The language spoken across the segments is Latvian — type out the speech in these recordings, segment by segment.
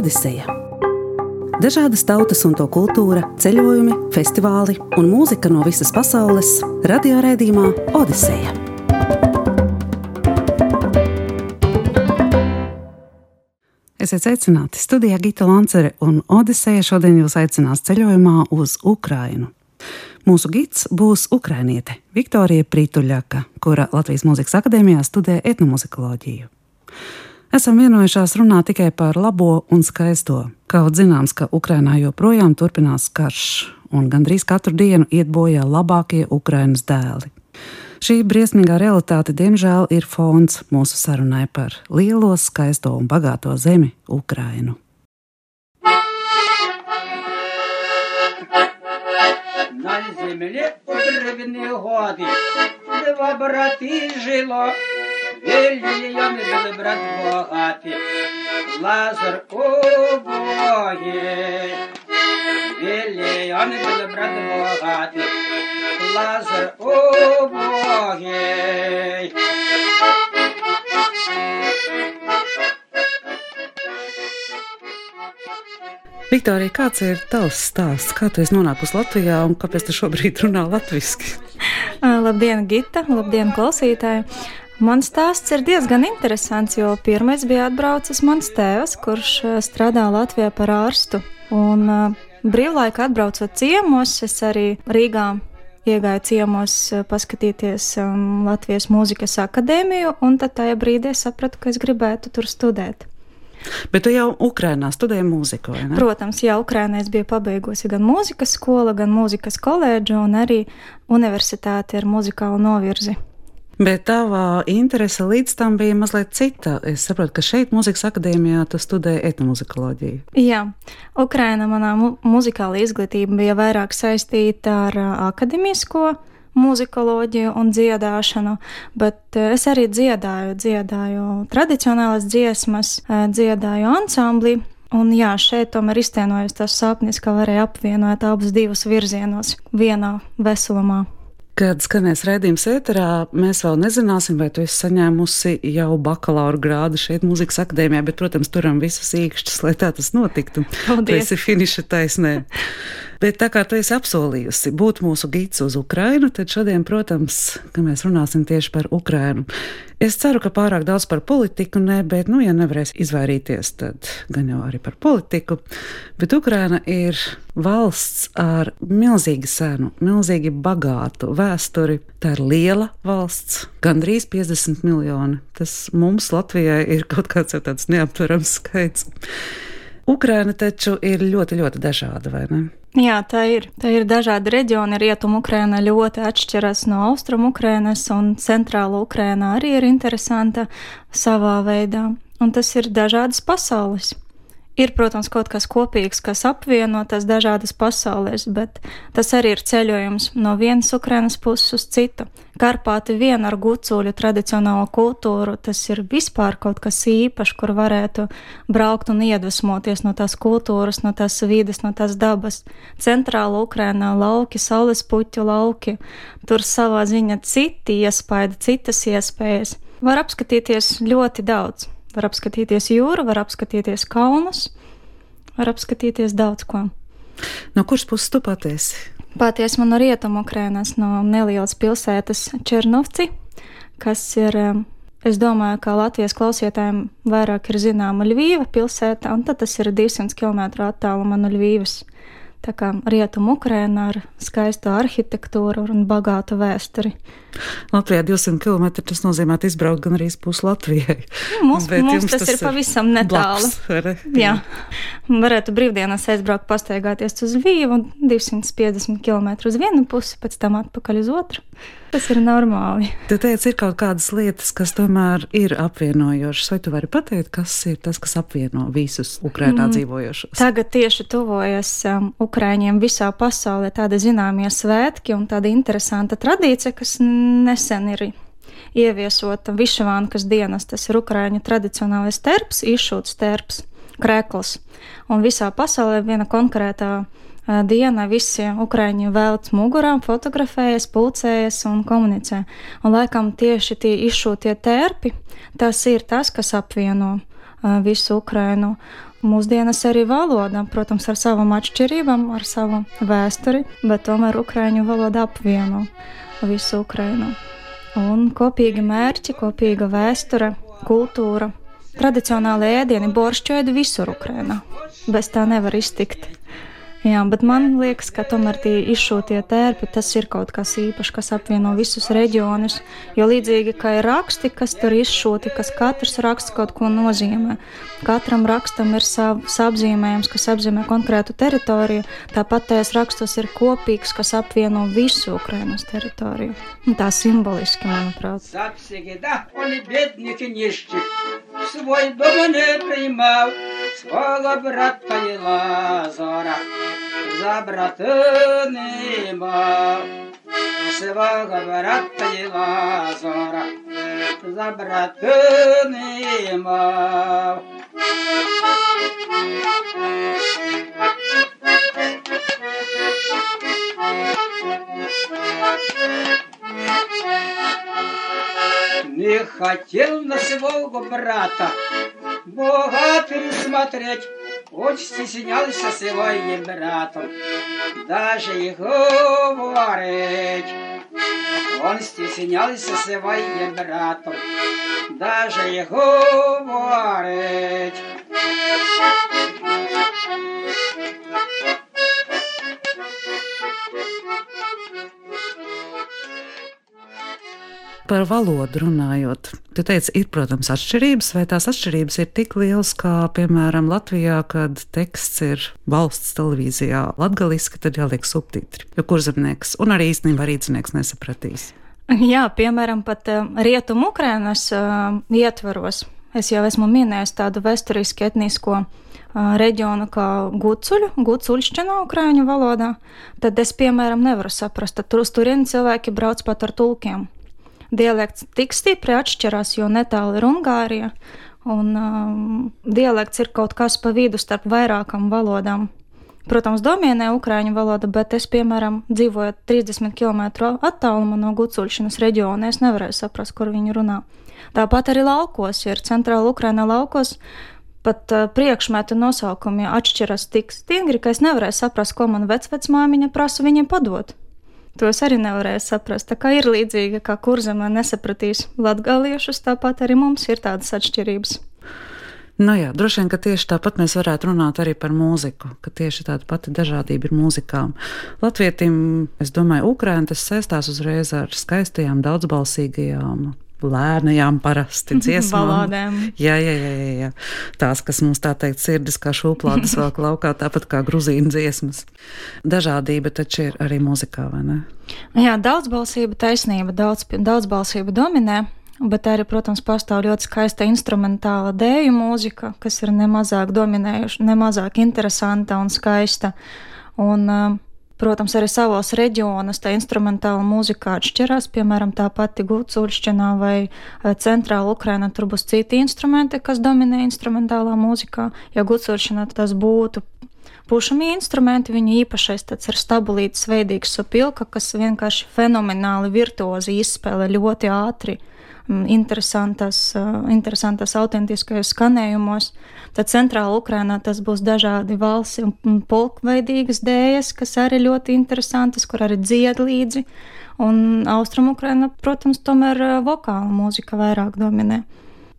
Odiseja. Dažādas tautas un to kultūra, ceļojumi, festivāli un mūzika no visas pasaules - radioraidījumā Odiseja. Esiet sveicināti! Studijā Gita Lancere un Odiseja šodien jūs aicinās ceļojumā uz Ukrainu. Mūsu gids būs ukrainiete Viktorija Prituļaka, kura Latvijas Mūzikas akadēmijā studē etnomuzikoloģiju Esam vienojušās runāt tikai par labo un skaisto. Kaut zināms, ka Ukrainā joprojām turpinās karš, un gandrīz katru dienu iet bojā labākie Ukrainas dēli. Šī briesmīgā realitāte, diemžēl, ir fons mūsu sarunai par lielo, skaisto un bagāto zemi - Ukrainu. На земле потрібні годи, два брати жило, мільйони були брат багаті, Лазар убогий, мільйони були брат багаті, Лазар убогий. Viktorija, kāds ir tavs stāsts? Kā tu esi nonākusi Latvijā un kāpēc tu šobrīd runā latviešu? Labdien, Gita! Labdien, klausītāji! Mans stāsts ir diezgan interesants, jo pirmais bija atbraucis mans tēvs, kurš strādā Latvijā par ārstu. Un brīvlaika atbraucot ciemos, es arī Rīgā iegāju ciemos paskatīties um, Latvijas mūzikas akadēmiju, un tad tajā brīdī sapratu, ka es gribētu tur studēt. Bet tu jau Ukrainā studēji mūziku, vai ne? Protams, jā, Ukrainā es biju pabeigusi gan mūzikas skolu, gan mūzikas koledžu un arī universitāti ar muzikālu novirzi. Bet tava interese līdz tam bija mazliet cita. Es saprotu, ka šeit, Mūzikas akadēmijā, tu studēji etnomuzikoloģiju. Jā, Ukraina manā mu muzikāla izglītība bija vairāk saistīta ar akadēmisko muzikoloģiju un dziedāšanu, bet es arī dziedāju, dziedāju tradicionālas dziesmas, dziedāju ansamblī. Un jā, šeit tomēr iztēnojas tas sapnis, ka varēja apvienot abus divus virzienos vienā veselumā. Kad skanēs raidījums ēterā, mēs vēl nezināsim, vai tu esi saņēmusi jau bakalaura grādu šeit, Mūzikas akadēmijā, bet, protams, turam visus īkšķus, lai tā tas notiktu. Paldies! Tu esi finiša taisnē. Bet tā kā tu esi apsolījusi būt mūsu gids uz Ukrajinu, tad šodien, protams, mēs runāsim tieši par Ukrajinu. Es ceru, ka pārāk daudz par politiku ne, bet, nu, ja nevarēs izvairīties, tad gan jau arī par politiku. Bet Ukraina ir valsts ar milzīgi senu, milzīgi bagātu vēsturi. Tā ir liela valsts, gandrīz 50 miljoni. Tas mums Latvijai ir kaut kāds tāds neaptverams skaits. Ukraina taču ir ļoti, ļoti dažāda, vai ne? Jā, tā ir. Tā ir dažādi reģioni. Rietumu Ukraina ļoti atšķiras no austrumu Ukrainas, un centrāla Ukraina arī ir interesanta savā veidā. Un tas ir dažādas pasaules. Ir, protams, kaut kas kopīgs, kas apvieno tās dažādas pasaules, bet tas arī ir ceļojums no vienas Ukrainas puses uz citu. Karpāti vien ar gucuļu tradicionālo kultūru, tas ir vispār kaut kas īpašs, kur varētu braukt un iedvesmoties no tās kultūras, no tās vides, no tās dabas. Centrāla Ukrainā lauki, saules puķu lauki, tur savā ziņā citi iespaidi, citas iespējas. Var apskatīties ļoti daudz. Var apskatīties jūru, var apskatīties kalnus, var apskatīties daudz ko. No kuras puses tu patiesi? Patiesi man no rietumu Ukrainas, no nelielas pilsētas Černovci, kas ir, es domāju, ka Latvijas klausītājiem vairāk ir zināma Ļuvīva pilsēta, un tad tas ir 200 km attālumā no Ļuvīvas. Tā kā rietumu Ukraina ar skaistu arhitektūru un bagātu vēsturi. Latvijā 200 km tas nozīmē izbraukt gan arī pusi Latvijai. Nu, mums, Bet mums tas, tas ir pavisam netālu. Blakus, Jā, varētu brīvdienās aizbraukt, pastaigāties uz Vīvu un 250 km uz vienu pusi, pēc tam atpakaļ uz otru. Tas ir normāli. Tu teici, ir kaut kādas lietas, kas tomēr ir apvienojošas. Vai tu vari pateikt, kas ir tas, kas apvieno visus Ukrajinā mm. dzīvojošos? Tagad tieši tuvojas um, Ukraiņiem visā pasaulē tādi zināmie svētki un tāda interesanta tradīcija, kas nesen ir ieviesota Višavānkas dienas. Tas ir Ukraiņu tradicionālais terps, izšūts terps, krēkls. Un visā pasaulē viena konkrētā diena visi ukraiņi velc mugurām, fotografējas, pulcējas un komunicē. Un laikam tieši tie izšūtie tērpi, tas ir tas, kas apvieno visu Ukrainu. Mūsdienas arī valoda, protams, ar savām atšķirībām, ar savu vēsturi, bet tomēr ukraiņu valoda apvieno visu Ukrainu. Un kopīgi mērķi, kopīga vēsture, kultūra, tradicionāli ēdieni, boršķu ēdu visur Ukrainā. Bez tā nevar iztikt. Jā, bet man liekas, ka tomēr tie izšūtie tērpi tas ir kaut kas īpašs, kas apvieno visus reģionus. Jo līdzīgi kā ir raksti, kas tur izšūti, kas katrs raksts kaut ko nozīmē. Katram rakstam ir savs apzīmējums, kas apzīmē konkrētu teritoriju. Tāpat tajos rakstos ir kopīgs, kas apvieno visu Ukrainas teritoriju. Un tā simboliski, manuprāt. Свой дом не приймав, свого брата і Лазара За братинима, свого брата й лазора, за братинима. Не хотел на своего брата богатырь смотреть, Хоч стіснявся своїм братом, даже й говорить. Он стіснявся своїм братом, даже й говорить. Par valodu runājot, tu teici, ir, protams, atšķirības, vai tās atšķirības ir tik lielas, kā, piemēram, Latvijā, kad teksts ir valsts televīzijā latgaliski, tad jāliek subtitri, jo kurzemnieks un arī īstenībā rīznieks nesapratīs. Jā, piemēram, pat uh, rietumu Ukrainas uh, ietvaros. Es jau esmu minējis tādu vēsturisku etnisko uh, reģionu kā Gucuļu, Gucuļšķina ukrāņu valodā, tad es, piemēram, nevaru saprast, tad tur uz turieni cilvēki brauc pat ar tulkiem dialekts tik stipri atšķirās, jo netālu ir Ungārija, un um, dialekts ir kaut kas pa vidu starp vairākām valodām. Protams, dominē ukrāņu valoda, bet es, piemēram, dzīvojot 30 km attālumā no Gucuļšanas reģiona, es nevarēju saprast, kur viņi runā. Tāpat arī laukos, ja ir centrāla Ukraina laukos, pat uh, priekšmetu nosaukumi atšķiras tik stingri, ka es nevarēju saprast, ko man vecvecmāmiņa prasa viņiem padot. To es arī nevarēju saprast. Tā kā ir līdzīga, kā kurzemē nesapratīs latgaliešus, tāpat arī mums ir tādas atšķirības. Nu jā, droši vien, ka tieši tāpat mēs varētu runāt arī par mūziku, ka tieši tāda pati dažādība ir mūzikām. Latvietim, es domāju, Ukraiņa tas saistās uzreiz ar skaistajām, daudzbalsīgajām lēnajām parasti dziesmām. Balādēm. Jā, jā, jā, jā. Tās, kas mums tā teikt sirdis kā šūplādes vēl laukā, tāpat kā gruzīna dziesmas. Dažādība taču ir arī muzikā, vai ne? Jā, daudzbalsība, taisnība, daudz, daudzbalsība dominē. Bet arī, protams, pastāv ļoti skaista instrumentāla dēļu mūzika, kas ir nemazāk dominējuša, nemazāk interesanta un skaista. Un, uh, Protams, arī savos reģionos tā instrumentāla mūzika atšķirās. Piemēram, tā pati Gulcūļšķinā vai eh, centrāla Ukraina tur būs citi instrumenti, kas dominē instrumentālā mūzikā. Ja Gulcūļšķinā tas būtu pušamie instrumenti, viņa īpašais tāds ir stabulīts, veidīgs supilka, kas vienkārši fenomenāli virtuozi izspēlē ļoti ātri Mm, interesantas, interesantas autentiskajos skanējumos. Tad centrāla Ukrainā tas būs dažādi valsi un polkveidīgas dējas, kas arī ļoti interesantas, kur arī dzied līdzi. Un Austrum Ukraina, protams, tomēr vokāla mūzika vairāk dominē.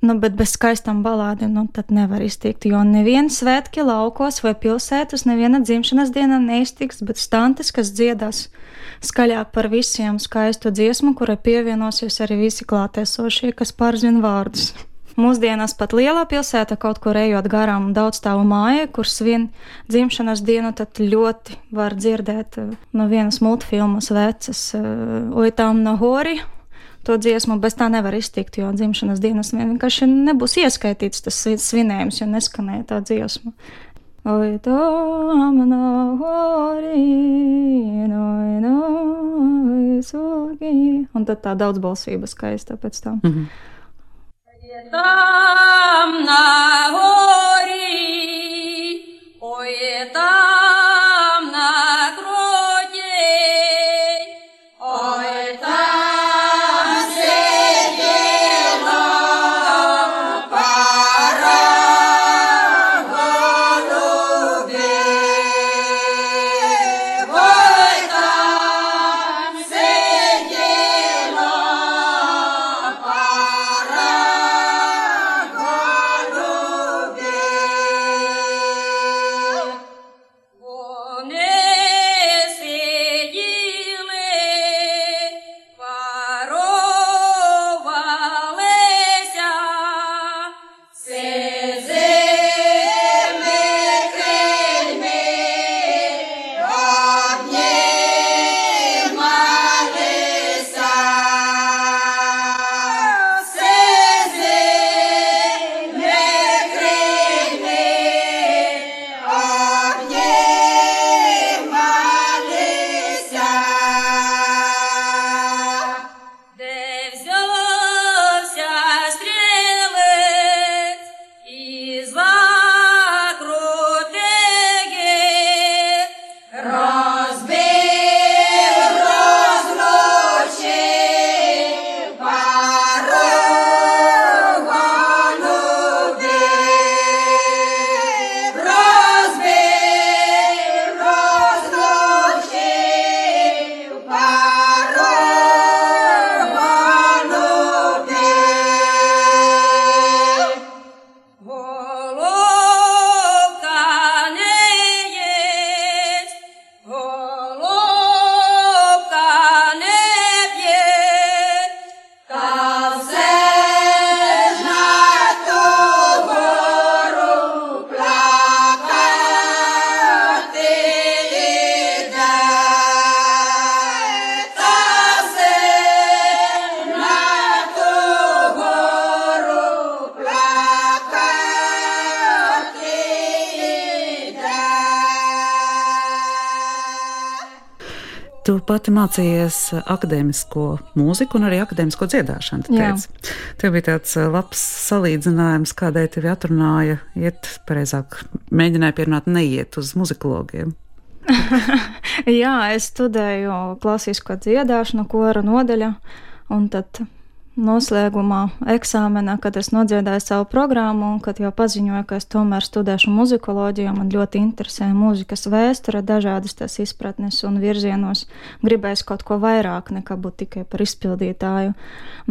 Nu, bet bez skaistām balādēm nu, tad nevar iztikt. Jo neviena svētki laukos vai pilsētas, neviena dzimšanas diena neiztiks, bet stantes, kas dziedās skaļāk par visiem skaistu dziesmu, kurai pievienosies arī visi klātesošie, kas pārzina vārdus. Mūsdienās pat lielā pilsēta kaut kur ejot garām daudzstāvu mājai, kur svin dzimšanas dienu, tad ļoti var dzirdēt eh, no vienas multfilmas vecas Oitām no Hori to dziesmu, bez tā nevar iztikt, jo dzimšanas dienas vienkārši nebūs ieskaitīts tas svinējums, jo neskanēja tā dziesma. Oi, tam no hori, no, no, sugi. Un tad tā daudzbalsība skaista pēc tam. Mm -hmm. Tam na hori, oi, tam Pati mācījies akadēmisko mūziku un arī akadēmisko dziedāšanu. Tev bija tāds labs salīdzinājums, kādēļ tevi atrunāja iet, pareizāk, mēģināja pierunāt neiet uz muzikologiem. Jā, es studēju klasisko dziedāšanu, kora nodaļa, un tad noslēgumā eksāmenā, kad es nodziedāju savu programmu un kad jau paziņoju, ka es tomēr studēšu muzikoloģiju, man ļoti interesē mūzikas vēsture, dažādas tās izpratnes un virzienos. Gribēju kaut ko vairāk nekā būt tikai par izpildītāju.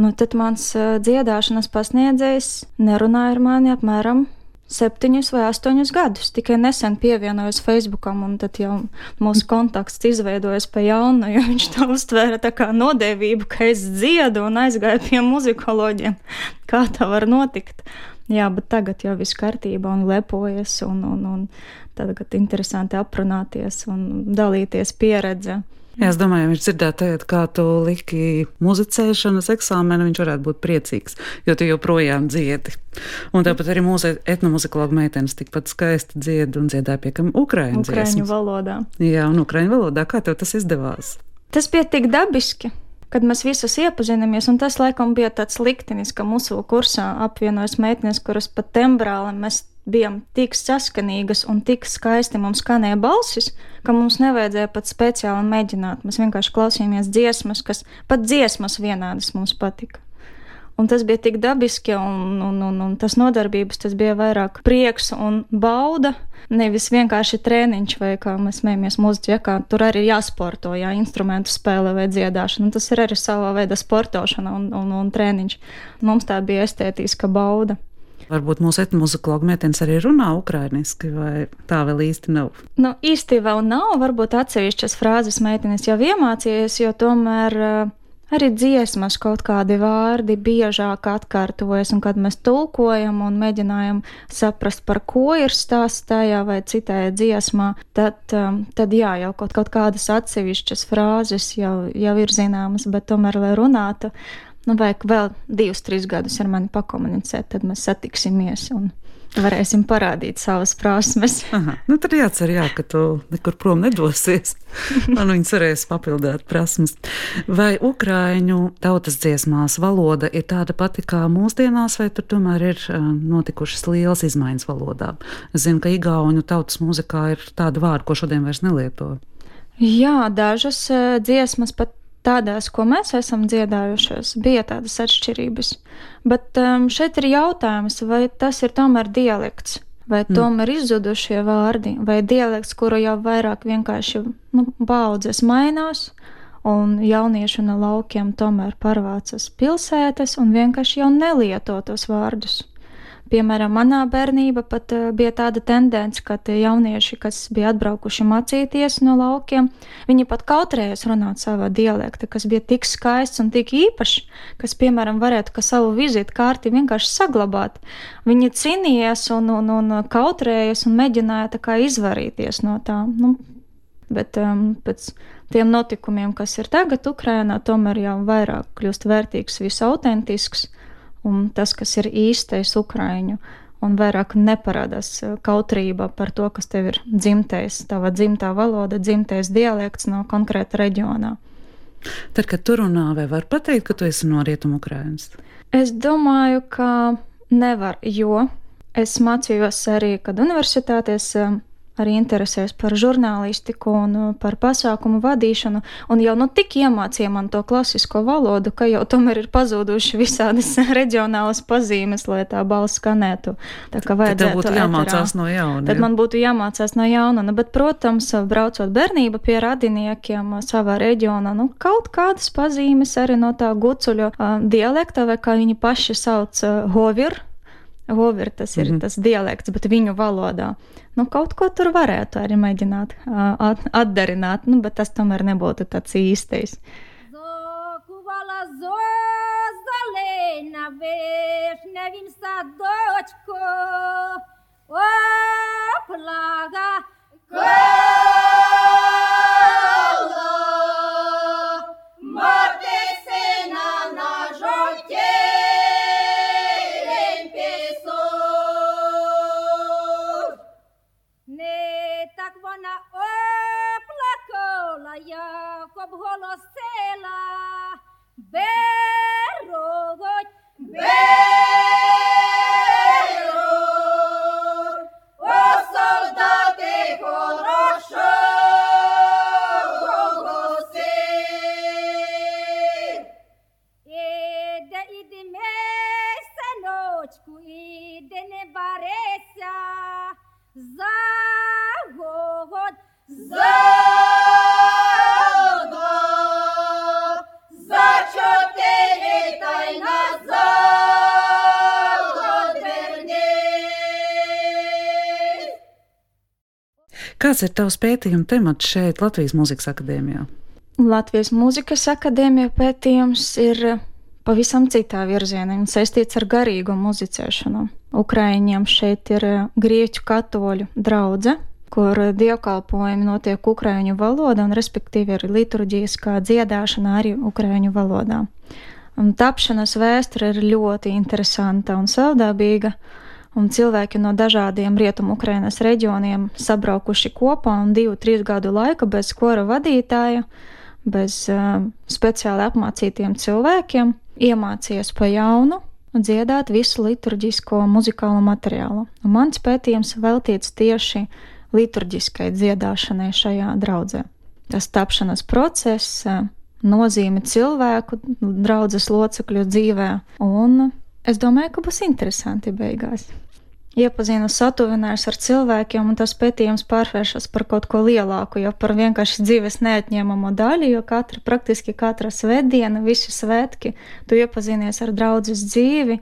Nu, tad mans eh, dziedāšanas pasniedzējs nerunāja ar mani apmēram septiņus vai astoņus gadus. Tikai nesen pievienojos Facebookam, un tad jau mūsu kontakts izveidojas pa jaunu, jo viņš to uztvēra tā kā nodevību, ka es dziedu un aizgāju pie muzikoloģiem. Kā tā var notikt? Jā, bet tagad jau viss kārtībā un lepojas, un, un, un tagad interesanti aprunāties un dalīties pieredzi. Jā, es domāju, viņš dzirdētu, tagad, kā tu liki muzicēšanas eksāmenu, viņš varētu būt priecīgs, jo tu joprojām dziedi. Un tāpat arī mūsu etnomuzikologa meitenes tikpat skaisti dzied un dziedāja piekam ukraiņu Ukraiņu valodā. Jā, un ukraiņu valodā. Kā tev tas izdevās? Tas bija tik dabiski kad mēs visus iepazināmies, un tas laikam bija tāds liktenis, ka mūsu kursā apvienojas meitenes, kuras pat tembrāli mēs bijām tik saskanīgas un tik skaisti mums skanēja balsis, ka mums nevajadzēja pat speciāli mēģināt. Mēs vienkārši klausījāmies dziesmas, kas pat dziesmas vienādas mums patika. Un tas bija tik dabiski, un, un, un, un tas nodarbības tas bija vairāk prieks un bauda. Nevis vienkārši treniņš, vai kā mēs smējamies mūziķi, ja, kā tur arī jāsporto, jā, instrumentu spēle vai dziedāšana. Tas ir arī savā veidā sportošana un, un, un treniņš. Mums tā bija estētiska bauda. Varbūt mūsu etnomuzikologa meitenes arī runā ukrainiski, vai tā vēl īsti nav? Nu, īsti vēl nav. Varbūt atsevišķas frāzes meitenes jau iemācījies, jo tomēr uh, arī dziesmas kaut kādi vārdi biežāk atkārtojas, un kad mēs tulkojam un mēģinājam saprast, par ko ir stāsts tajā vai citajā dziesmā, tad, um, tad jā, jau kaut, kaut kādas atsevišķas frāzes jau, jau ir zināmas, bet tomēr, lai runātu, nu, vajag vēl divus, trīs gadus ar mani pakomunicēt, tad mēs satiksimies. Un, Varēsim parādīt savas prasmes. Aha, nu tad jācer, jā, ka tu nekur prom nedosies. Man viņas varēs papildāt prasmes. Vai Ukrāņu tautas dziesmās valoda ir tāda pati kā mūsdienās, vai tur tomēr ir notikušas lielas izmaiņas valodā? Es zinu, ka Igauņu tautas mūzikā ir tāda vārda, ko šodien vairs nelieto. Jā, dažas dziesmas pat tādās, ko mēs esam dziedājušas, bija tādas atšķirības. Bet um, šeit ir jautājums, vai tas ir tomēr dialekts, vai mm. tomēr izzudušie vārdi, vai dialekts, kuru jau vairāk vienkārši nu, baudzes mainās. Un jaunieši no laukiem tomēr pārvācas pilsētas un vienkārši jau nelieto tos vārdus. Piemēram, manā bērnībā pat uh, bija tāda tendence, ka jaunieši, kas bija atbraukuši mācīties no laukiem, viņi pat kautrējās runāt savā dialektā, kas bija tik skaists un tik īpašs, kas, piemēram, varētu ka savu vizīti kārti vienkārši saglabāt. Viņi cīnījās un, un, un kautrējās un mēģināja kā, izvarīties no tā. Nu, bet um, pēc tiem notikumiem, kas ir tagad Ukrainā, tomēr jau vairāk kļūst vērtīgs, visautentisks un tas, kas ir īstais ukraiņu, un vairāk neparādās eh, kautrība par to, kas tev ir dzimtais, tava dzimtā valoda, dzimtais dialekts no konkrēta reģionā. Tad, kad tu runā, vai var pateikt, ka tu esi no Rietumu Ukrainas? Es domāju, ka nevar, jo es mācījos arī, kad universitātēs eh, arī interesēs par žurnālistiku un uh, par pasākumu vadīšanu, un jau nu tik iemācīja man to klasisko valodu, ka jau tomēr ir pazuduši visādas reģionālas pazīmes, lai tā balss skanētu. Tā kā vajadzētu. Tad būtu jāmācās eterā. no jauna. Tad man būtu jāmācās no jauna, nu, bet, protams, braucot bērnība pie radiniekiem savā reģionā, nu, kaut kādas pazīmes arī no tā gucuļu uh, dialekta, vai kā viņi paši sauc uh, hovir, Wolver, tas ir mm -hmm. tas dialekts, bet viņu valodā. Nu, kaut ko tur varētu arī mēģināt uh, atdarināt, nu, bet tas tomēr nebūtu tāds īstais. Plaga, Gola, Mate! Стала, як обголосила беруть. беруть. Kāds ir tavs pētījuma temats šeit, Latvijas Mūzikas akadēmijā? Latvijas Mūzikas akadēmija pētījums ir pavisam citā virzienā un saistīts ar garīgo muzicēšanu. Ukraiņiem šeit ir grieķu katoļu draudzene, kur dievkalpojumi notiek ukraiņu valodā, un respektīvi ir liturģiskā dziedāšana arī ukraiņu valodā. Un tapšanas vēsture ir ļoti interesanta un savdabīga, un cilvēki no dažādiem rietumu Ukrainas reģioniem sabraukuši kopā un divu, trīs gadu laika bez kora vadītāja, bez uh, speciāli apmācītiem cilvēkiem, iemācījies pa jaunu dziedāt visu liturģisko muzikālo materiālu. Un mans pētījums veltīts tieši liturģiskai dziedāšanai šajā draudzē. Tas tapšanas process, nozīme cilvēku, draudzes locekļu dzīvē, un es domāju, ka būs interesanti beigās. Iepazinu, satuvinājos ar cilvēkiem, un tas pētījums pārvēršas par kaut ko lielāku, jau par vienkārši dzīves neatņemamu daļu, jo katra, praktiski katra svētdiena, visi svētki, tu iepazinies ar draudzes dzīvi,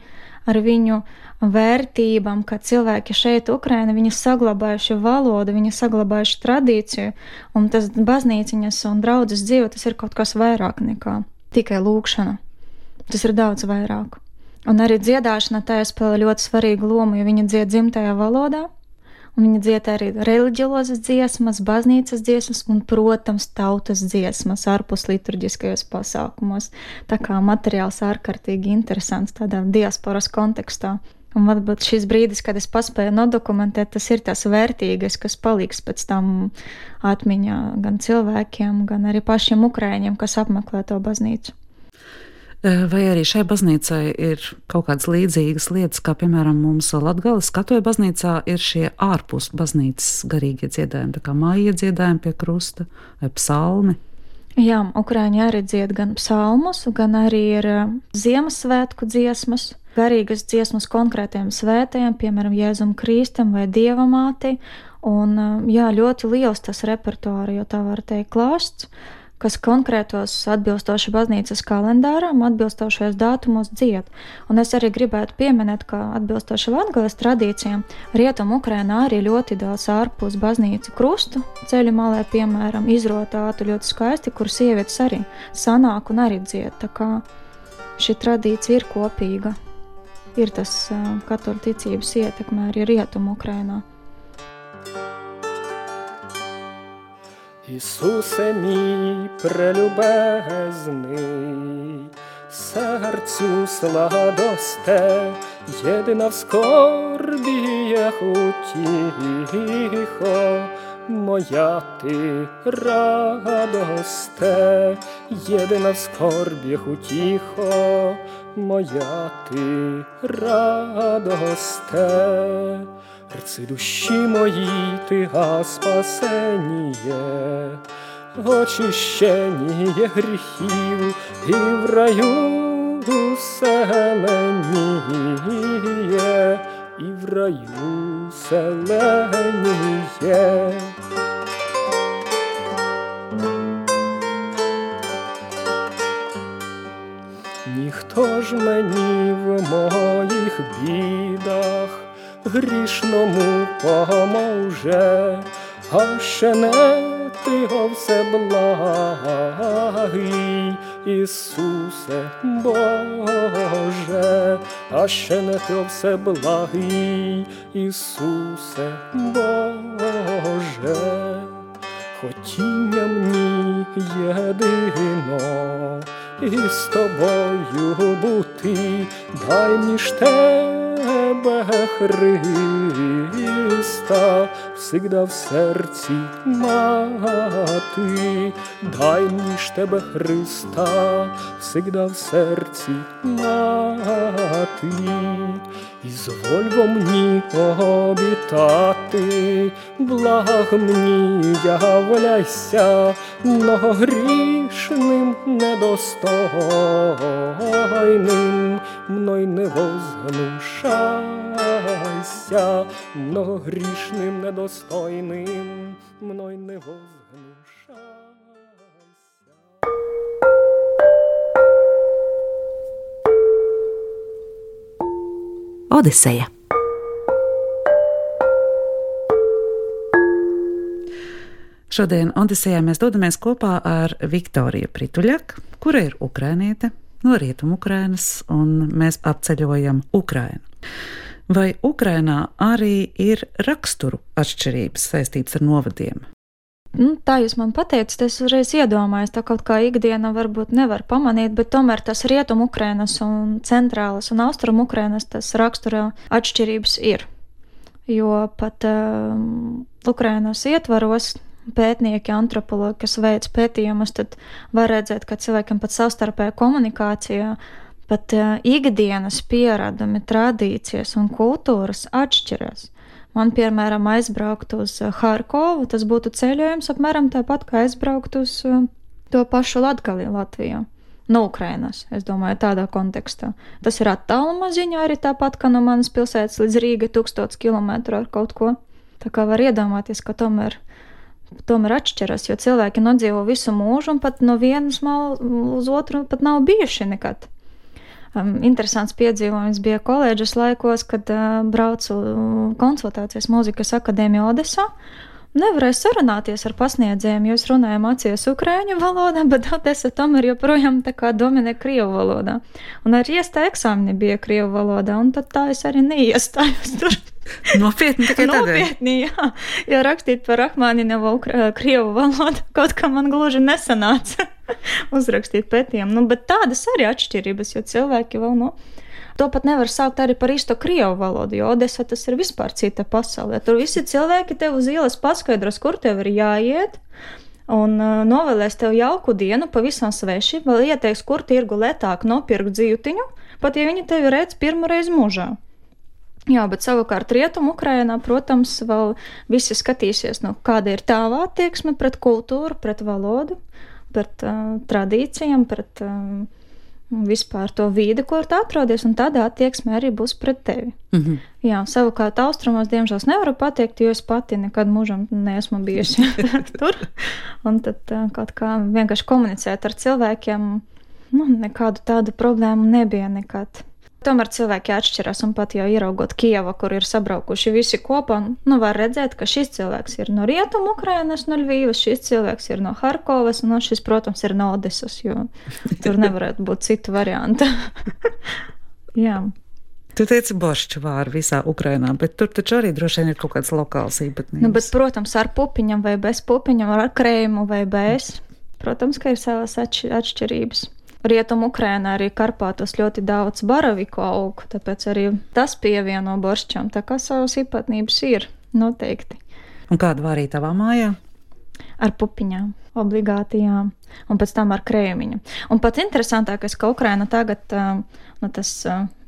ar viņu vērtībām, ka cilvēki šeit, Ukraina, viņi saglabājuši valodu, viņi saglabājuši tradīciju, un tas baznīciņas un draudzes dzīve, tas ir kaut kas vairāk nekā tikai lūkšana. Tas ir daudz vairāk. Un arī dziedāšana tajā spēlē ļoti svarīgu lomu, jo viņi dzied dzimtajā valodā, un viņi dzied arī reliģiozas dziesmas, baznīcas dziesmas un, protams, tautas dziesmas ārpus liturģiskajos pasākumos. Tā kā materiāls ārkārtīgi interesants tādā diasporas kontekstā. Un varbūt šis brīdis, kad es paspēju nodokumentēt, tas ir tas vērtīgais, kas paliks pēc tam atmiņā gan cilvēkiem, gan arī pašiem ukrāņiem, kas apmeklē to baznīcu. Vai arī šai baznīcai ir kaut kādas līdzīgas lietas, kā piemēram mums Latvijas skatoja baznīcā, ir šie ārpus baznīcas garīgie dziedājumi, tā kā māja dziedājumi pie krusta vai psalmi? Jā, Ukrāņi arī dzied gan psalmus, gan arī ir Ziemassvētku dziesmas garīgas dziesmas konkrētiem svētajiem, piemēram, Jēzum Kristam vai Dievamātei. Un, jā, ļoti liels tas repertuāri, jo tā var teikt klāsts, kas konkrētos atbilstoši baznīcas kalendāram, atbilstošajos datumos dzied. Un es arī gribētu pieminēt, ka atbilstoši Latvijas tradīcijām, Rietumu Ukrainā arī ļoti daudz ārpus baznīcu krustu ceļu malē, piemēram, izrotātu ļoti skaisti, kur sievietes arī sanāk un arī dzied. Tā kā šī tradīcija ir kopīga ir tas katoļu ticības ietekme arī rietumu Ukrainā. Ісусе мій прелюбезний, серцю сладосте, єдина в скорбі є утіхо, моя ти радосте, єдина в скорбі утіхо, моя ти радосте, Рци душі мої, ти га очищеніє гріхів і в раю селеніє, і в раю селеніє. Ніхто ж мені в моїх бідах грішному поможе, а ще не ти го все благий, Ісусе Боже, а ще не ти все благий, Ісусе Боже, хотіння мені єдино і з тобою бути, дай мені ж тебе, Христа, всегда в серці мати, дай мені ж тебе, Христа, всегда в серці мати, і зволь во мені обітати, благ мені являйся, но грішним недостойним, мной не возгнушайся, но грішним недостойним, мной не возгнушайся. Odiseja. Šodien Odisejā mēs dodamies kopā ar Viktoriju Prituļaku, kura ir ukrainiete no Rietumu Ukrainas, un mēs apceļojam Ukrainu. Vai Ukrainā arī ir raksturu atšķirības saistītas ar novadiem? Nu, tā jūs man pateicat, es uzreiz iedomājos, tā kaut kā ikdiena varbūt nevar pamanīt, bet tomēr tas rietumu Ukrainas un centrālas un austrumu Ukrainas tas rakstura atšķirības ir. Jo pat um, Ukrainas ietvaros pētnieki, antropologi, kas veic pētījumus, tad var redzēt, ka cilvēkiem pat savstarpējā komunikācijā, pat uh, ikdienas pierādumi, tradīcijas un kultūras atšķiras. Man, piemēram, aizbraukt uz eh, Harkovu, tas būtu ceļojums apmēram tāpat, kā aizbraukt uz eh, to pašu Latgali Latvijā. No Ukrainas, es domāju, tādā kontekstā. Tas ir attāluma ziņā arī tāpat, kā no manas pilsētas līdz Rīga 1000 km ar kaut ko. Tā kā var iedomāties, ka tomēr, tomēr atšķiras, jo cilvēki nodzīvo visu mūžu un pat no vienas malas uz otru pat nav bijuši nekad um, interesants piedzīvojums bija koledžas laikos, kad uh, braucu konsultācijas mūzikas akadēmijā Odesā. Nevarēju sarunāties ar pasniedzējiem, jo es runāju mācījos ukrāņu valodā, bet Odesa tomēr joprojām tā kā dominē krievu valodā. Un arī iestāja eksāmeni bija krievu valodā, un tad tā es arī neiestājos tur. Nopietni, tikai. Nopietni, jā. Jo rakstīt par Rahmāninevu krievu valodu kaut kā man gluži nesanāca. uzrakstīt pētījumu. Nu, bet tādas arī atšķirības, jo cilvēki vēl no. Nu, To pat nevar saukt arī par īsto krievu valodu, jo Odessa tas ir vispār cita pasaulē. Tur visi cilvēki tev uz ielas paskaidros, kur tev ir jāiet, un uh, novēlēs tev jauku dienu, pavisam sveši, vēl ieteiks, kur tirgu lētāk nopirkt dzīvtiņu, pat ja viņi tevi redz pirmoreiz mūžā. Jā, bet savukārt rietumu Ukrainā, protams, vēl visi skatīsies, nu, kāda ir tava attieksme pret kultūru, pret valodu pret uh, tradīcijām, pret uh, vispār to vidi, kur tu atrodies, un tādā attieksme arī būs pret tevi. Mm -hmm. Jā, savukārt austrumos, diemžēl, nevaru pateikt, jo es pati nekad mūžam neesmu bijusi tur. Un tad uh, kaut kā vienkārši komunicēt ar cilvēkiem, nu, nekādu tādu problēmu nebija nekad. Tomēr cilvēki atšķiras, un pat jau ieraugot Kievu, kur ir sabraukuši visi kopā, nu, var redzēt, ka šis cilvēks ir no rietumu Ukrainas, no Ļuvijas, šis cilvēks ir no Harkovas, un šis, protams, ir no Odesas, jo tur nevarētu būt citu variantu. Jā. Tu teici, boršķu vāru visā Ukrainā, bet tur taču arī droši vien ir kaut kāds lokāls īpatnības. Nu, bet, protams, ar pupiņam vai bez pupiņam, ar krējumu vai bez. Protams, ka ir savas atšķirības. Rietumu Ukrainā arī Karpātos ļoti daudz baraviku augu, tāpēc arī tas pievieno boršķam, tā kā savas īpatnības ir noteikti. Un kāda vārīja tavā mājā? Ar pupiņām, obligāti jā, un pēc tam ar krēmiņu. Un pats interesantākais, ka Ukraina tagad nu, tas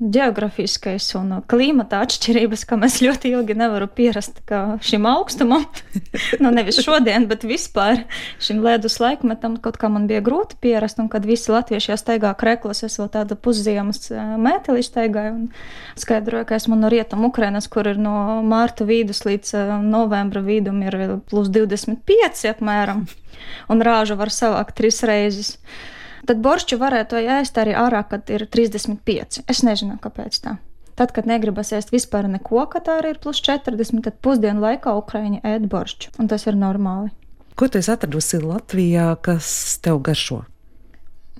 geogrāfiskais un klimata atšķirības, ka mēs ļoti ilgi nevaram pierast šim augstumam. nu, nevis šodien, bet vispār šim ledus laikmetam kaut kā man bija grūti pierast, un kad visi latvieši staigā kreklos, es vēl tādu pusziemas mēteli staigāju un skaidroju, ka esmu no rietumu Ukrainas, kur ir no mārta vidus līdz novembra vidum ir plus 25 apmēram, un rāžu var savākt trīs reizes. Tad boršķu varētu ēst arī ārā, kad ir 35. Es nezinu, kāpēc tā. Tad, kad negribas ēst vispār neko, kad tā ir plus 40, tad pusdienu laikā Ukraiņi ēd boršķu, un tas ir normāli. Ko tu atradusi Latvijā, kas tev garšo?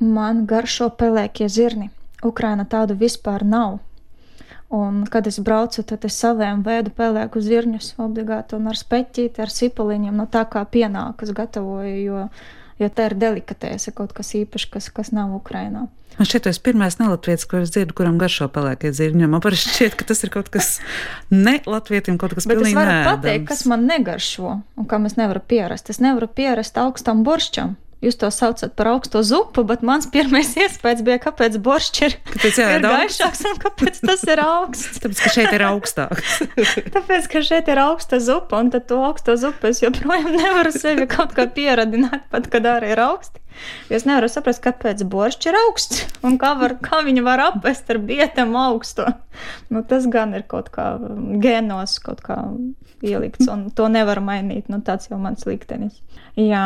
Man garšo pelēkie zirni. Ukraina tādu vispār nav. Un, kad es braucu, tad es saviem veidu pelēku zirņus obligāti un ar speķīti, ar sipoliņiem, no tā kā pienākas gatavoju, jo jo tā ir delikatēse, kaut kas īpašs, kas, kas nav Ukrainā. Man šķiet, tas ir pirmais nelatvietis, ko es dzirdu, kuram garšo pelēkie zirņi. Man parasti šķiet, ka tas ir kaut kas ne latvietim, kaut kas pilnīgi nē. Es varu nēdams. pateikt, kas man negaršo un kam es nevaru pierast. Es nevaru pierast augstam boršķam. Jūs to saucat par augsto zupu, bet mans pirmais iespējas bija, kāpēc boršķis ir, kāpēc ir gaišāks un kāpēc tas ir augsts. Tāpēc, ka šeit ir augstāks. Tāpēc, ka šeit ir augsta zupa, un tad to augsto zupu es joprojām nevaru sevi kaut kā pieradināt, pat kad arī ir augsti. Es nevaru saprast, kāpēc boršķis ir augsts un kā, var, kā viņu var apvest ar bietam augsto. Nu, tas gan ir kaut kā gēnos, kaut kā ielikts, un to nevar mainīt. Nu, tāds jau mans liktenis. Jā,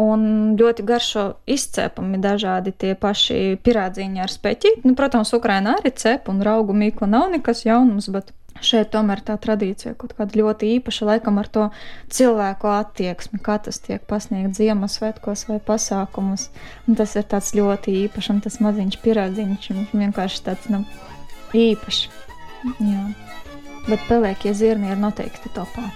un ļoti garšo izcepami dažādi tie paši pirādziņi ar speķi. Nu, protams, Ukrainā arī cep un raugu mīklu nav nekas jaunums, bet šeit tomēr tā tradīcija kaut kāda ļoti īpaša, laikam ar to cilvēku attieksmi, kā tas tiek pasniegts Ziemassvētkos vai pasākumos. Un tas ir tāds ļoti īpašs, un tas maziņš pierādziņš, vienkārši tāds nu, īpašs. Jā. Bet pelēkie zirni ir noteikti topā.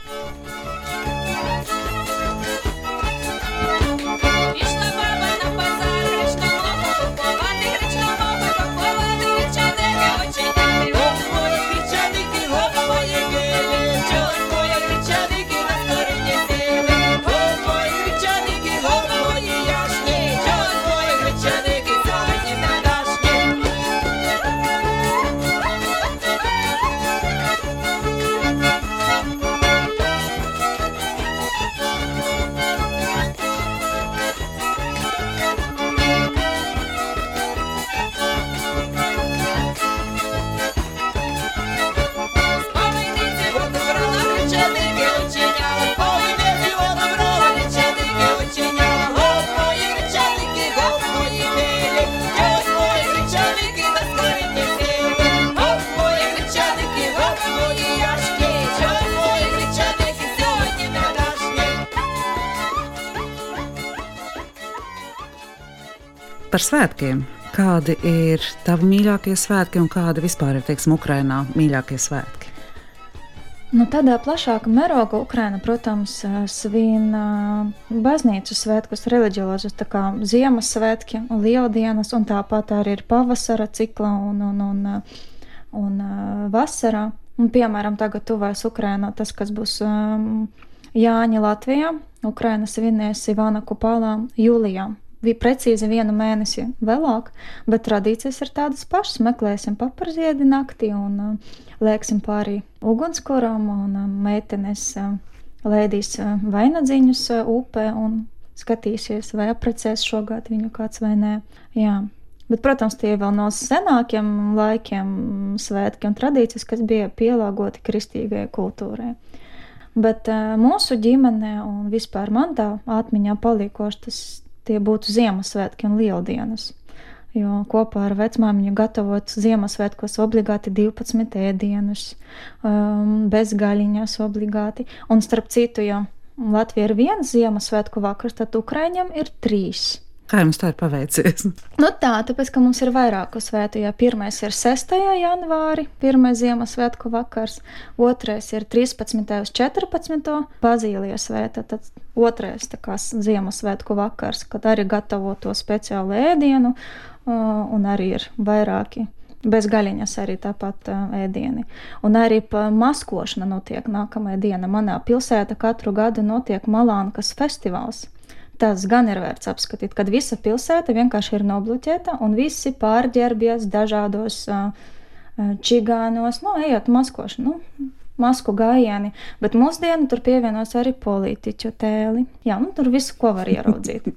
Par svētkiem. Kādi ir tavi mīļākie svētki un kādi vispār ir, teiksim, Ukrainā mīļākie svētki? Nu, tādā plašākā mērogā Ukraina, protams, svin baznīcu svētkus, reliģiozus, tā kā Ziemassvētki Lieldienas, un tāpat arī ir pavasara cikla un, un, un, un vasarā. Un, piemēram, tagad tuvēs Ukraina tas, kas būs um, Jāņa Latvijā. Ukraina svinēs Ivana Kupālā jūlijā bija precīzi vienu mēnesi vēlāk, bet tradīcijas ir tādas pašas. Meklēsim paparziedi naktī un uh, lēksim pāri ugunskuram, un uh, meitenes uh, lēdīs uh, vainagdziņus uh, upē un skatīsies, vai aprecēs šogad viņu kāds vai nē. Jā. Bet, protams, tie vēl no senākiem laikiem svētki un tradīcijas, kas bija pielāgoti kristīgajai kultūrai. Bet uh, mūsu ģimenē un vispār man tā atmiņā paliekoši tas tie būtu Ziemassvētki un Lieldienas. Jo kopā ar vecmāmiņu gatavot Ziemassvētkos obligāti 12 ēdienus, um, bez gaļiņas obligāti. Un starp citu, ja Latvija ir viens Ziemassvētku vakars, tad Ukraiņam ir trīs. Kā jums tā ir paveicies? Nu tā, tāpēc, ka mums ir vairāku svētu. Jā, pirmais ir 6. janvāri, pirmais Ziemassvētku vakars, otrais ir 13. uz 14. Bazīlijas svēta, tad otrais kā Ziemassvētku vakars, kad arī gatavo to speciālu ēdienu, un arī ir vairāki bez gaļiņas arī tāpat ēdieni. Un arī maskošana notiek nākamajā dienā. Manā pilsētā katru gadu notiek Malānkas festivāls tas gan ir vērts apskatīt, kad visa pilsēta vienkārši ir nobloķēta un visi pārģērbies dažādos čigānos, nu, ejot maskošanu. Nu, masku gājieni, bet mūsdienu tur pievienos arī politiķu tēli. Jā, nu, tur visu, ko var ieraudzīt.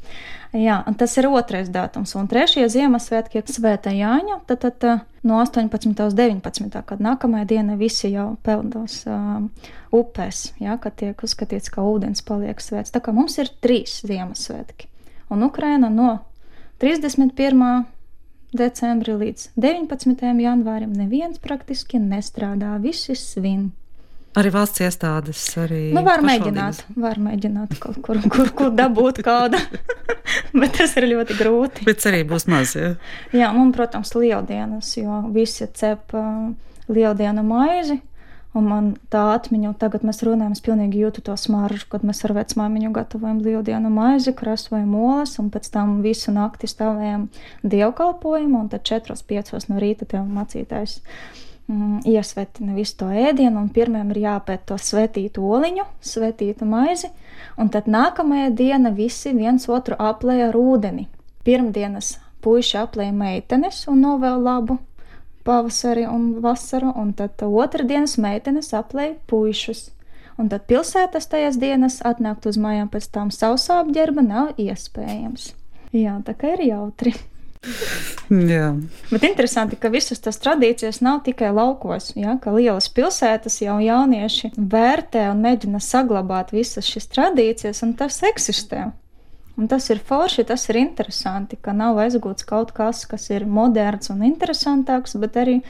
Jā, tas ir otrais datums. Un trešie Ziemassvētki ir Svēta Jāņa, tad, tad no 18. līdz 19. kad nākamajā diena visi jau peldos uh, upēs, jā, kad tiek uzskatīts, ka ūdens paliek svēts. Tā kā mums ir trīs Ziemassvētki. Un Ukraina no 31 decembra līdz 19. janvārim neviens praktiski nestrādā, visi svin. Arī valsts iestādes, arī. Nu, var mēģināt, var mēģināt kaut kur, kur, kur dabūt kādu, bet tas ir ļoti grūti. Bet arī būs maz, jā. Jā, un, protams, lieldienas, jo visi cep lieldienu maizi. Un man tā atmiņa, tagad mēs runājam, es pilnīgi jūtu to smaržu, kad mēs ar vecmāmiņu gatavojam lieldienu maizi, krasojam olas, un pēc tam visu nakti stāvējam dievkalpojumu, un tad 4-5 no rīta tev mācītājs iesvetina visu to ēdienu, un pirmiem ir jāpēt to svētītu oliņu, svētītu maizi, un tad nākamajā diena visi viens otru aplēja ar ūdeni. Pirmdienas puiši aplēja meitenes un novēl labu pavasari un vasaru, un tad otrdienas meitenes aplēja puišus. Un tad pilsētas tajās dienas atnākt uz mājām pēc tam sausā apģērba nav iespējams. Jā, tā kā ir jautri. Jā. Bet interesanti, ka visas tās tradīcijas nav tikai laukos, ja, ka lielas pilsētas jau jaunieši vērtē un mēģina saglabāt visas šīs tradīcijas, un tas eksistē. Un tas ir forši, tas ir interesanti, ka nav aizgūts kaut kas, kas ir moderns un interesantāks, bet arī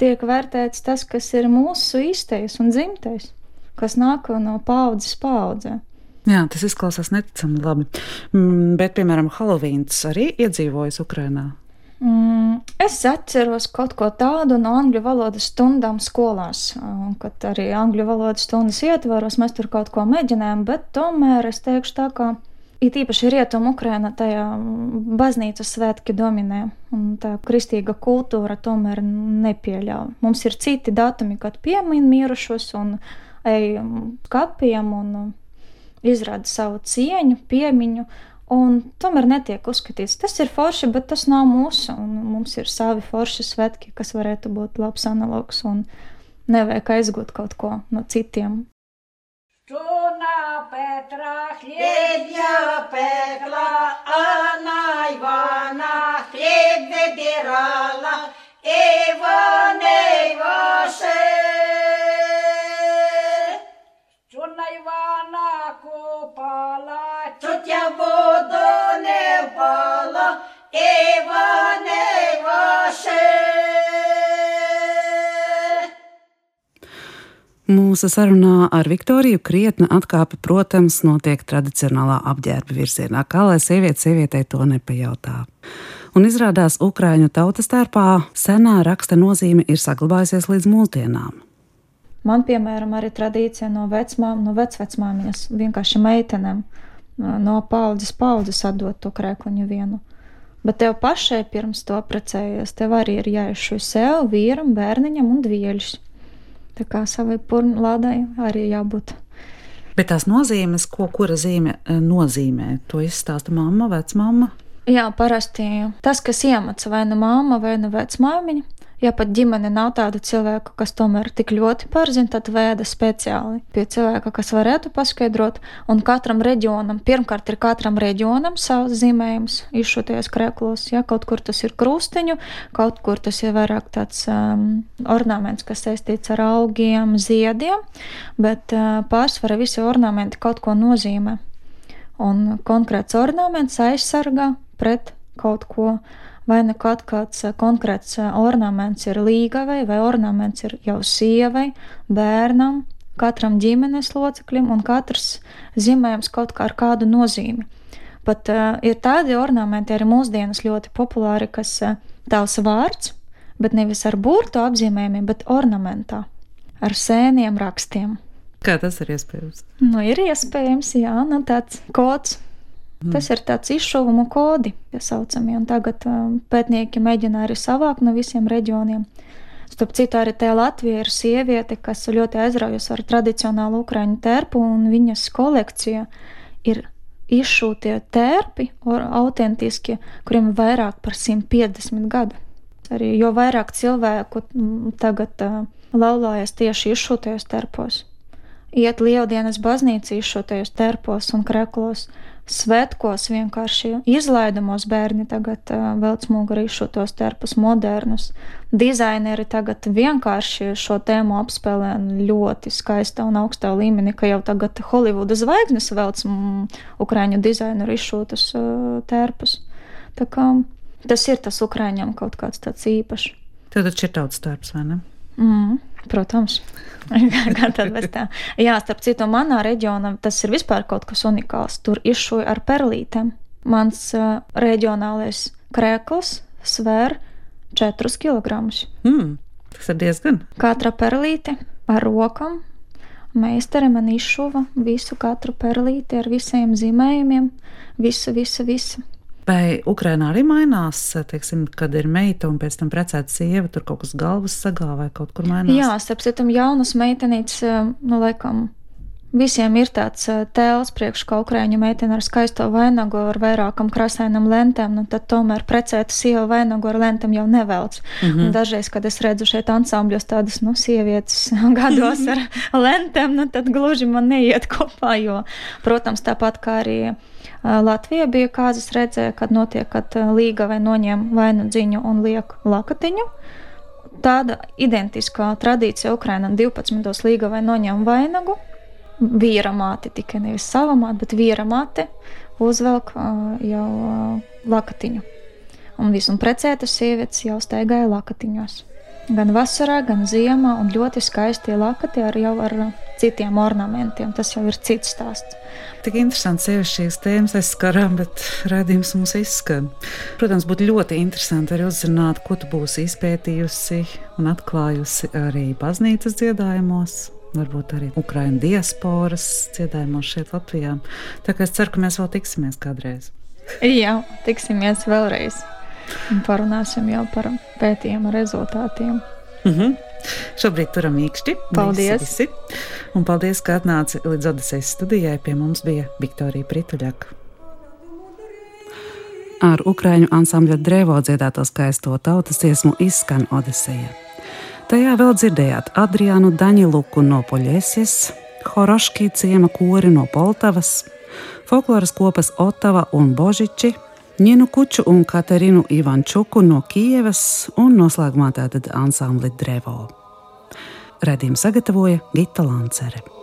tiek vērtēts tas, kas ir mūsu īstais un dzimtais, kas nāk no paudzes paudzē. Jā, tas izklausās neticami labi. Mm, bet, piemēram, Halovīns arī iedzīvojas Ukrajinā. Mm, es atceros kaut ko tādu no angļu valodas stundām skolās, kad arī angļu valodas stundas ietvaros mēs tur kaut ko mēģinājām, bet tomēr es teikšu tā, ka It īpaši rietumu Ukraina tajā baznīcas svētki dominē, un tā kristīga kultūra tomēr nepieļauj. Mums ir citi datumi, kad piemin mirušos un ej kapiem un izrāda savu cieņu, piemiņu, un tomēr netiek uzskatīts. Tas ir forši, bet tas nav mūsu, un mums ir savi forši svētki, kas varētu būt labs analogs, un nevajag aizgūt kaut ko no citiem. Жона Петра хлебня пекла, а Ивана хлеб выбирала, Иван, Иваше. Mūsu sarunā ar Viktoriju krietna atkāpe, protams, notiek tradicionālā apģērba virzienā, kā lai sieviete sievietei to nepajautā. Un izrādās, Ukrāņu tautas tērpā senā raksta nozīme ir saglabājusies līdz mūsdienām. Man, piemēram, arī tradīcija no vecmām, no vecvecmāmiņas, vienkārši meitenēm no paudzes paudzes atdot to krēkliņu vienu. Bet tev pašai pirms to precējies, tev arī ir jāizšuj sev, vīram, bērniņam un dvieļus. Tā kā savai purnu lādai arī jābūt. Bet tās nozīmes, ko kura zīme eh, nozīmē, to izstāsta mamma, vecmāma. Jā, parasti tas, kas iemāca vai nu mamma vai nu vecmāmiņa, ja pat ģimene nav tāda cilvēka, kas tomēr tik ļoti pārzina, tad vēda speciāli pie cilvēka, kas varētu paskaidrot. Un katram reģionam, pirmkārt, ir katram reģionam savs zīmējums izšūties krēklos. Ja kaut kur tas ir krustiņu, kaut kur tas ir vairāk tāds um, ornaments, kas saistīts ar augiem, ziediem, bet uh, pārsvarā visi ornamenti kaut ko nozīmē. Un konkrēts ornaments aizsargā pret kaut ko vai nu kaut kāds konkrēts ornaments ir līgavai, vai ornaments ir jau sievai, bērnam, katram ģimenes loceklim, un katrs zīmējums kaut kā ar kādu nozīmi. Pat uh, ir tādi ornamenti arī mūsdienas ļoti populāri, kas uh, tavs vārds, bet nevis ar burtu apzīmējumiem, bet ornamentā, ar sēniem rakstiem. Kā tas ir iespējams? Nu, ir iespējams, jā, nu, tāds kods Mm. Tas ir tāds izšuvumu kodi, ja saucamie, un tagad um, pētnieki mēģina arī savākt no visiem reģioniem. Starp citu, arī tajā Latvijā ir sieviete, kas ļoti aizraujas ar tradicionālu ukraiņu tērpu, un viņas kolekcija ir izšūtie tērpi, autentiski, kuriem ir vairāk par 150 gadu. Arī jo vairāk cilvēku mm, tagad uh, laulājas tieši izšūtajos tērpos. Iet lieldienas baznīcā izšūtajos tērpos un kreklos, svētkos vienkārši izlaidamos bērni tagad uh, velc muguri šos terpus modernus. Dizaineri tagad vienkārši šo tēmu apspēlē ļoti skaistā un augstā līmenī, ka jau tagad Holivuda zvaigznes velc mm, ukraiņu dizaineru izšūtus uh, terpus. Tā kā tas ir tas ukraiņam kaut kāds tāds īpašs. Tad taču ir tautas darbs, vai ne? Mm. Protams, kā tad bez tā. Jā, starp citu, manā reģionā tas ir vispār kaut kas unikāls. Tur izšuja ar perlītēm. Mans uh, reģionālais krēkls svēr 4 kg. Mm, tas ir diezgan. Katra perlīte ar rokām. Meistare man izšuva visu katru perlīti ar visiem zīmējumiem, visu, visu, visu. Vai Ukrainā arī mainās, teiksim, kad ir meita un pēc tam precēta sieva, tur kaut kas galvas sagā vai kaut kur mainās? Jā, starp citu, jaunas meitenītes, nu, laikam, Visiem ir tāds tēls priekš, ka ukrāņu meitene ar skaisto vainagu ar vairākam krāsainam lentēm, nu tad tomēr precēta sieva vainagu ar lentēm jau nevelc. Mm -hmm. Un dažreiz, kad es redzu šeit ansambļos tādas, nu, sievietes gados ar lentēm, nu tad gluži man neiet kopā, jo, protams, tāpat kā arī Latvija bija kāzas redzēja, kad notiek, kad līga vai noņem vainu dziņu un liek lakatiņu. Tāda identiskā tradīcija Ukrainam 12. līga vai noņem vainagu. Vīra māte tikai nevis sava māte, bet vīra māte uzvelk jau lakatiņu. Un visam precētas sievietes jau staigāja lakatiņos. gan vasarā, gan ziemā, un ļoti skaisti lakati ar jau ar citiem ornamentiem. Tas jau ir cits stāsts. Tik interesanti sevišķi šīs tēmas aizskarām, bet redzējums mums izskan. Protams, būtu ļoti interesanti arī uzzināt, ko tu būsi izpētījusi un atklājusi arī baznīcas dziedājumos. Varbūt arī Ukraiņu diasporas dziedājumos šeit, Latvijā. Tā kā es ceru, ka mēs vēl tiksimies kādreiz. Jā, tiksimies vēlreiz un parunāsim jau par pētījuma rezultātiem. Mm -hmm. Šobrīd turam īkšķi. Paldies! Visi, visi. Un paldies, ka atnāci līdz Odisejas studijai. Pie mums bija Viktorija Prituļaka. Ar Ukrāņu ansambļa drevo dziedāto skaisto tautas dziesmu izskan Odiseja. Tajā vēl dzirdējāt Adriānu Daņiluku no Poļēsies, Horoškī ciema kori no Poltavas, folkloras kopas Otava un Božiči Ņinu Kuču un Katerinu Ivančuku no Kievas un noslēgumā tātad ansambli Drevo. Redījumu sagatavoja Gita Lancere.